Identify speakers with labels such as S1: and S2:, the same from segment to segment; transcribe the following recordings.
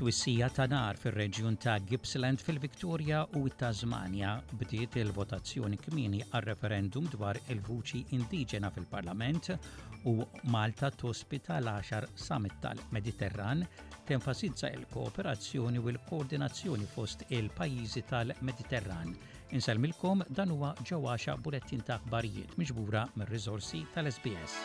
S1: Twissija ta' nar fir-reġjun ta' Gippsland fil-Victoria u t-Tasmania bdiet il-votazzjoni kmieni għar-referendum dwar il-vuċi indiġena fil-Parlament u Malta tospita l-10 Summit tal-Mediterran tenfasizza l-kooperazzjoni u l-koordinazzjoni fost il-pajjiżi tal-Mediterran. Insellmilkom dan huwa ġewwaxa bulettin ta' aħbarijiet miġbura mir-riżorsi tal-SBS.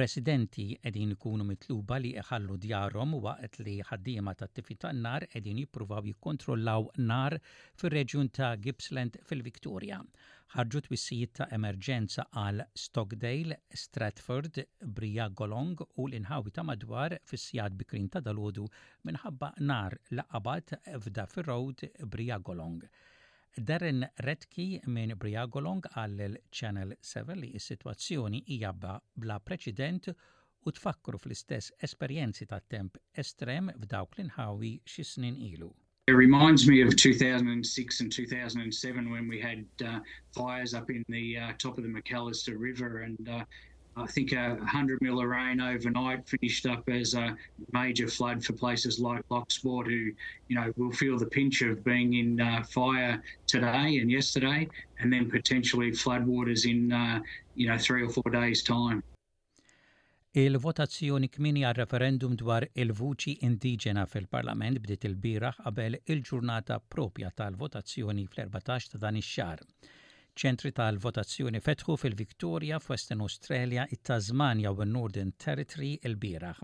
S1: Residenti qegħdin ikunu mitluba li iħallu djarhom waqt li ħaddiema tat-tifi tan-nar qegħdin jippruvaw jikkontrollaw nar fir-reġjun ta' Gippsland fil-Victoria. Ħarġu twissijiet ta' emerġenza għal Stockdale, Stratford, Briagolong u l-inħawi ta' madwar fis-sigħat bikrin ta' dalgħodu minħabba nar li qabad f'Duffy Road, Briagolong. Darren Rettke minn Briagolong qal lil Channel Seven li s-sitwazzjoni hija bla preċedent u tfakkru fl-istess esperjenzi ta' temp estrem f'dawk l-inħawi xi snin ilu.
S2: It reminds me of 2006 and 2007 when we had fires up in the top of the Macalister River and I think a 100 mil of rain overnight finished up as a major flood for places like Loxport, who, you know, will feel the pinch of being in uh, fire today and yesterday, and then potentially floodwaters in, uh, you know, three or four days' time.
S1: Il-votazzjoni kmini għal referendum dwar il-vuċi indiġena fil-Parlament bdiet il-biraħ qabel il-ġurnata propja tal-votazzjoni fl-14 ta' dan ix-xahar. Ċentri tal-votazzjoni fetħu fil-Victoria, f'Western Australia, it-Tasmanja u n-Northern Territory ilbieraħ.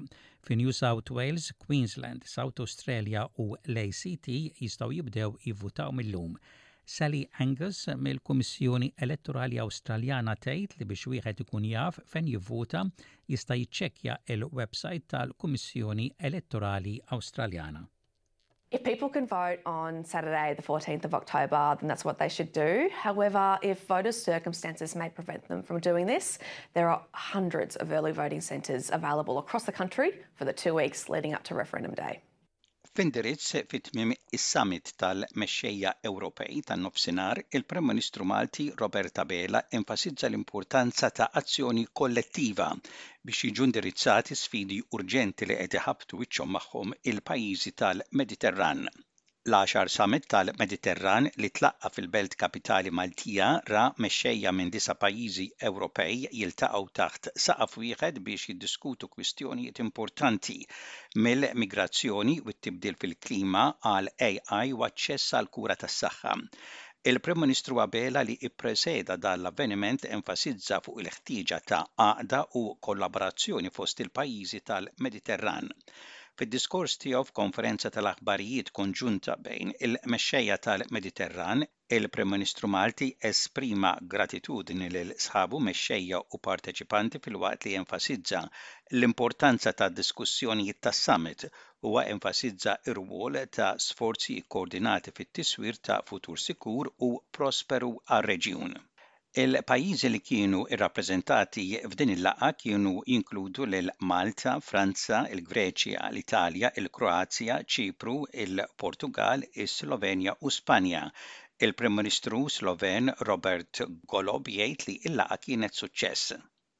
S1: Fi New South Wales, Queensland, South Australia u l-ACT jistgħu jibdew jivvutaw mil-lum. Sally Angus mill-Kummissjoni Elettorali Awstraljana tgħid li biex wieħed ikun jaf fejn jivvota jista' jiċċekkja l-websajt tal-Kummissjoni Elettorali Awstraljana.
S3: If people can vote on Saturday, the 14th of October, then that's what they should do. However, if voters' circumstances may prevent them from doing this, there are hundreds of early voting centres available across the country for the two weeks leading up to referendum day.
S4: F'indirizz fit tmiem is-summit tal-Mexxejja Ewropej tan-nofsinhar, il-Prim Ministru Malti Roberta Bela enfasizza l-importanza ta' azzjoni kollettiva biex jiġu indirizzati sfidi urġenti li qed iħabbtu wiċċhom magħhom il-pajjiżi tal-Mediterran. L-għaxar Summit tal-Mediterran li tlaqqa' fil-belt kapitali Maltija ra mexxejja minn disa' pajjiżi Ewropej jiltaqgħu taħt saqaf wieħed biex jiddiskutu kwistjonijiet importanti mill-migrazzjoni u t-tibdil fil-klima għal AI u aċċess għall-kura tas-saħħa Il-Prim Ministru Abela li ippreseda dan l-avveniment enfasizza fuq il-ħtieġa ta' għaqda u kollaborazzjoni fost il-pajjiżi tal-Mediterran. Fid-diskors tiegħu f'konferenza tal-aħbarijiet konġunta bejn il-mexxejja tal-Mediterran, il-Prim Ministru Malti esprima gratitudni lil sħabu mexxejja u parteċipanti filwaqt li enfasizza l-importanza tad-diskussjonijiet tas-summit Huwa enfasizza r-rwol ta' sforzi kkoordinati fit-tiswir ta' futur sikur u prosperu għar-reġjun. Il-pajjiżi li kienu rrappreżentati f'din il-laqgħa kienu jinkludu lil Malta, Franza, il-Greċja, l-Italja, il-Kroazja, Ċipru, il-Portugall, is-Slovenja u Spanja. Il-Prim Ministru Sloven Robert Golob jgħid li l-laqgħa kienet suċċess.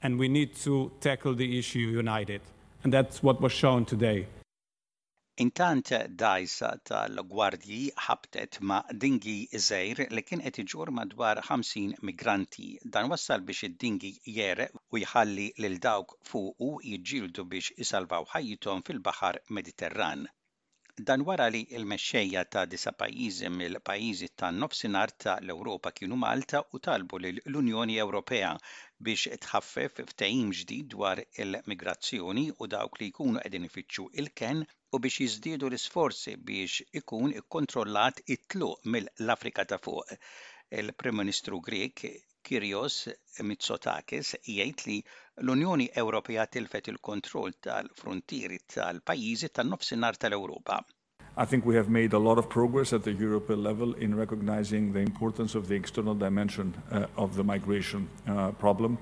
S5: and we need to tackle the issue united and that's what was shown today.
S4: Intant dgħajsa tal-gwardji ħabtet ma' dinghy żgħir li kien qed iġorr madwar 50 migranti. Dan wassal biex id-dinghy jegħreq u jħalli lil dawk fuqu jiġġieldu biex isalvaw ħajjithom fil-Baħar Mediterran. Dan wara li l-mexxejja ta' disa' pajjiżi mill-pajjiżi tan-Nofsinhar ta' l-Ewropa kienu Malta u talbu lill-Unjoni Ewropea biex tħaffef ftehim ġdid dwar il-migrazzjoni u dawk li jkunu qegħdin ifittxu ilkenn u biex jiżdiedu l-isforzi biex ikun ikkontrollat it-tluq mill-Afrika ta' Fuq. Il-Prim Ministru Grieg Kyrios Mitsotakis jgħid li l-Unjoni Ewropea tilfet il-kontroll tal-frontieri tal-pajjiżi tan-nofsinhar tal-Ewropa.
S6: I think we have made a lot of progress at the European level in recognizing the importance of the external dimension uh, of the migration uh, problem.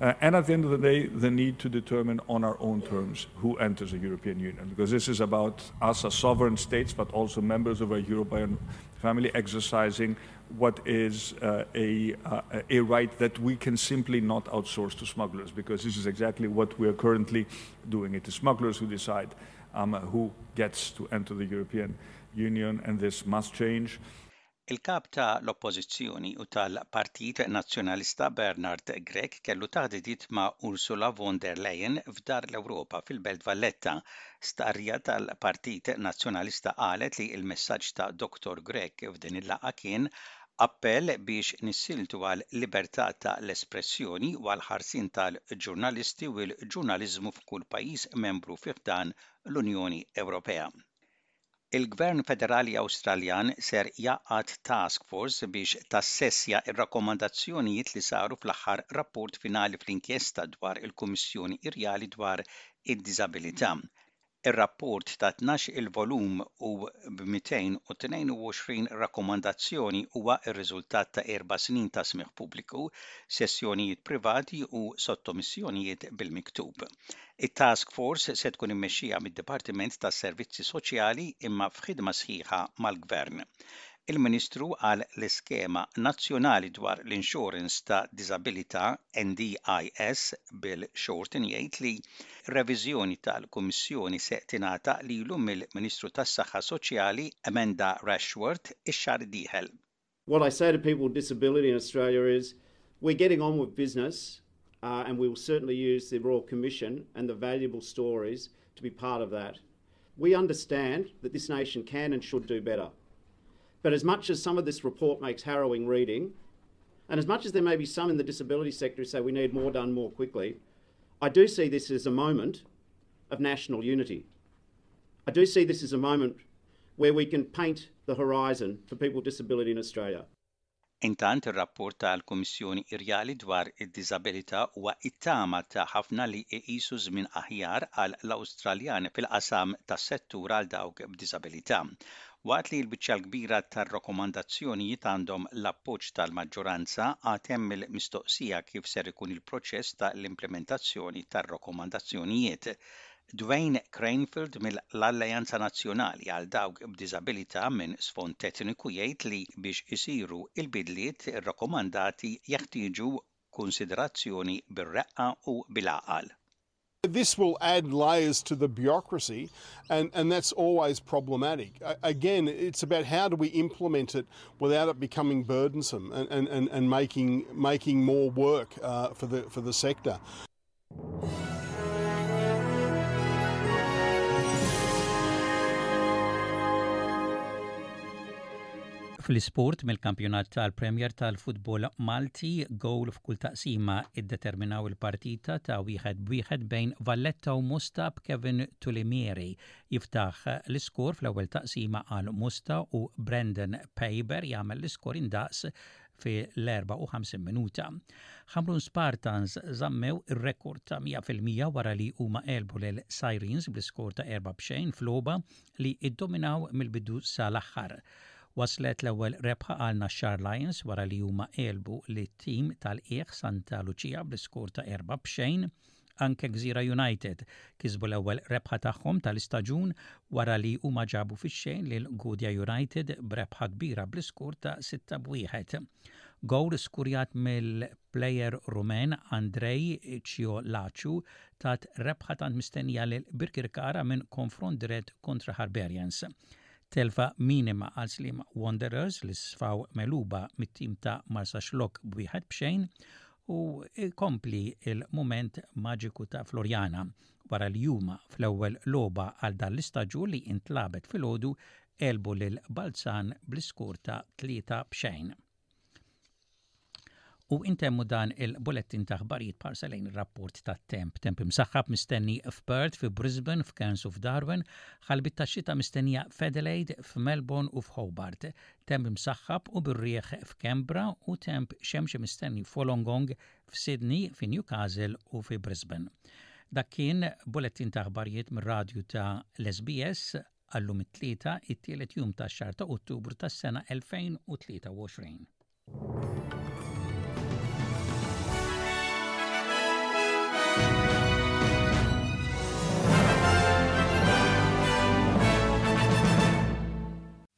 S6: Uh, and at the end of the day, the need to determine on our own terms who enters the European Union, because this is about us as sovereign states, but also members of our European family exercising what is a right that we can simply not outsource to smugglers, because this is exactly what we are currently doing. It is smugglers who decide who gets to enter the European Union and this must change.
S4: Il-Kap ta' l-Oppożizzjoni u tal-Partit Nazzjonalista Bernard Grech kellu taħditiet ma' Ursula von der Leyen f'Dar l-Ewropa fil-Belt Valletta Stqarrija tal-Partit Nazzjonalista qalet li l-messaġġ ta' Dottor Grech f'din il-laqgħa kien appell biex nissieltu għal libertà ta' l-espressjoni u għal ħarsien tal-ġurnalisti u l-ġurnaliżmu f'kull pajjiż membru fi ħdan l-Unjoni Ewropea. il-gvern federali awstraljan ser jgħaqqad task force biex tassessja r-rakkomandazzjonijiet li saru fl-aħħar rapport finali fl-inkjesta dwar il-kummissjoni irjali dwar id-diżabilità ir-rapport ta' 12-il volum u b' 222 rakkomandazzjoni huwa r-riżultat ta' erba' snin ta' smigħ pubbliku sessjonijiet privati u sottomissjonijiet bil-miktub It-Task Force se tkun immexxija mid-Dipartiment tas-Servizzi Soċjali imma f'ħidma sħiħa mal-Gvern. Il-Ministru għal l-Iskema Nazzjonali dwar l-Insurance ta' Diżabilità, NDIS, Bill Shorten jgħid li r-reviżjoni tal-Kummissjoni se tingħata lilu mill-Ministru tas-Saħħa Soċjali Amanda Rashworth ix-xahar id-dieħel.
S7: What I say to people with disability in Australia is we're getting on with business uh, and we will certainly use the Royal Commission and the valuable stories to be part of that. We understand that this nation can and should do better. But as much as some of this report makes harrowing reading, and as much as there may be some in the disability sector who say we need more done more quickly, I do see this as a moment of national unity. I do see this as a moment where we can paint the horizon for people with disability in Australia.
S4: Intant, ir-rapport tal-Kummissjoni Irjali dwar id-Diżabilità huwa t-tama ta' ħafna li jqisu żmien aħjar għal l-Awstraljan fil-qasam tas-settur għal dawk b'diżabilità. Waqt li l-biċċa l-kbira tar-rakkomandazzjonijiet għandhom l-appoġġ tal-maġġoranza, għad hemm il-mistoqsija kif ser ikun il-proċess ta' l-implimentazzjoni tar-rakkomandazzjonijiet. Dwayne Cranfield mill-Alleanza Nazzjonali għal Dawk b'Diżabilità minn Sfond Etniku jgħid li biex isiru l-bidliet irrakkomandati jeħtieġu kunsiderazzjoni bir-reqqa u bil-għaqal.
S8: This will add layers to the bureaucracy and and that's always problematic. Again, it's about how do we implement it without it becoming burdensome and and and making making more work for the for the sector.
S1: Fl-isport mill-kampjonat tal-Premier tal-Futbol Malti, gowl f'kull taqsima iddeterminaw il-partita ta' wieħed b'wieħed bejn Valletta u Musta b'Kevin Tulimieri. Jiftaħ l-iskor fl-ewwel taqsima għal Musta u Brendan Paber jagħmel l-iskor indaqs fi l-54 minuta. Ħamrun Spartans żammew ir-rekord ta' 100% wara li huma għelbu lil Sirens bl-iskor ta' erba' b'xejn f'logħba li iddominaw mill-bidu sa l-aħħar. Waslet l-ewwel rebħa għal Naxxar Lions wara li huma għelbu lit-tim tal-qiegħ Santa Luċija bl-iskor ta' erba' b'xejn Anke Gżira United kisbu l-ewwel rebħa tagħhom tal-istaġun wara li huma ġabu fix-xejn lil Gudja United b'rebħa kbira bl-iskur ta' 6 b' 1. Gowl skurjat mill-plejer Rumen Andrei Ciolacu tat rebħa tant mistennija lil Birkirkara minn konfront dirett kontra Harbarians. Telfa minima għal Sliema Wanderers li sfaw megħluba mit-tim ta' Marsaxlokk b' 1 b' xejn u jkompli l-mument maġiku ta' Floriana wara li huma fl-ewwel logħba għal dan l-istaġun li intlagħbet filgħodu għelbu lil Balzan bl-iskur ta' tlieta b'xejn. U intemmu dan il-bulettin ta' ħbarijiet parsa lejn ir-rapport ta' temp. Temp imsaħħab mistenni f'Perth, fi Brisbane, f'Cairns u f'Darwin, ħalbit ta' xita mistennija f'Adelaide, f'Melbourne u f'Hobart. Temp imsaħħab u bir-riħ f'Canberra u temp xemxi mistenni f'Wollongong, f'Sydney, fi Newcastle u fi Brisbane. Dak kien bulettin ta' aħbarijiet mir-radju ta' l-SBS għallum it-Tlieta, it-tielet jum tax-xahar ta' Ottubru tas-sena 2023.